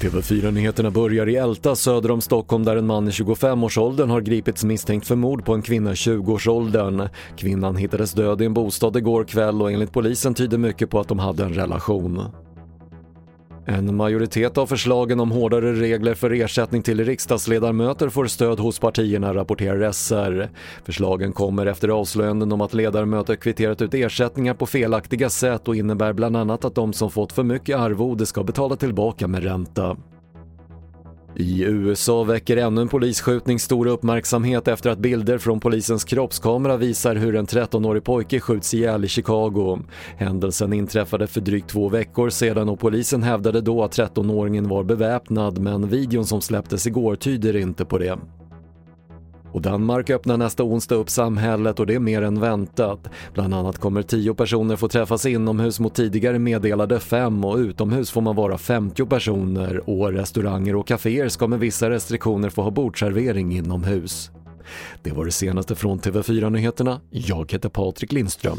TV4-nyheterna börjar i Älta söder om Stockholm där en man i 25-årsåldern har gripits misstänkt för mord på en kvinna i 20-årsåldern. Kvinnan hittades död i en bostad igår kväll och enligt polisen tyder mycket på att de hade en relation. En majoritet av förslagen om hårdare regler för ersättning till riksdagsledamöter får stöd hos partierna, rapporterar SR. Förslagen kommer efter avslöjanden om att ledamöter kvitterat ut ersättningar på felaktiga sätt och innebär bland annat att de som fått för mycket arvode ska betala tillbaka med ränta. I USA väcker ännu en polisskjutning stor uppmärksamhet efter att bilder från polisens kroppskamera visar hur en 13-årig pojke skjuts ihjäl i Chicago. Händelsen inträffade för drygt två veckor sedan och polisen hävdade då att 13-åringen var beväpnad men videon som släpptes igår tyder inte på det. Och Danmark öppnar nästa onsdag upp samhället och det är mer än väntat. Bland annat kommer 10 personer få träffas inomhus mot tidigare meddelade 5 och utomhus får man vara 50 personer och restauranger och kaféer ska med vissa restriktioner få ha bordservering inomhus. Det var det senaste från TV4 Nyheterna. Jag heter Patrik Lindström.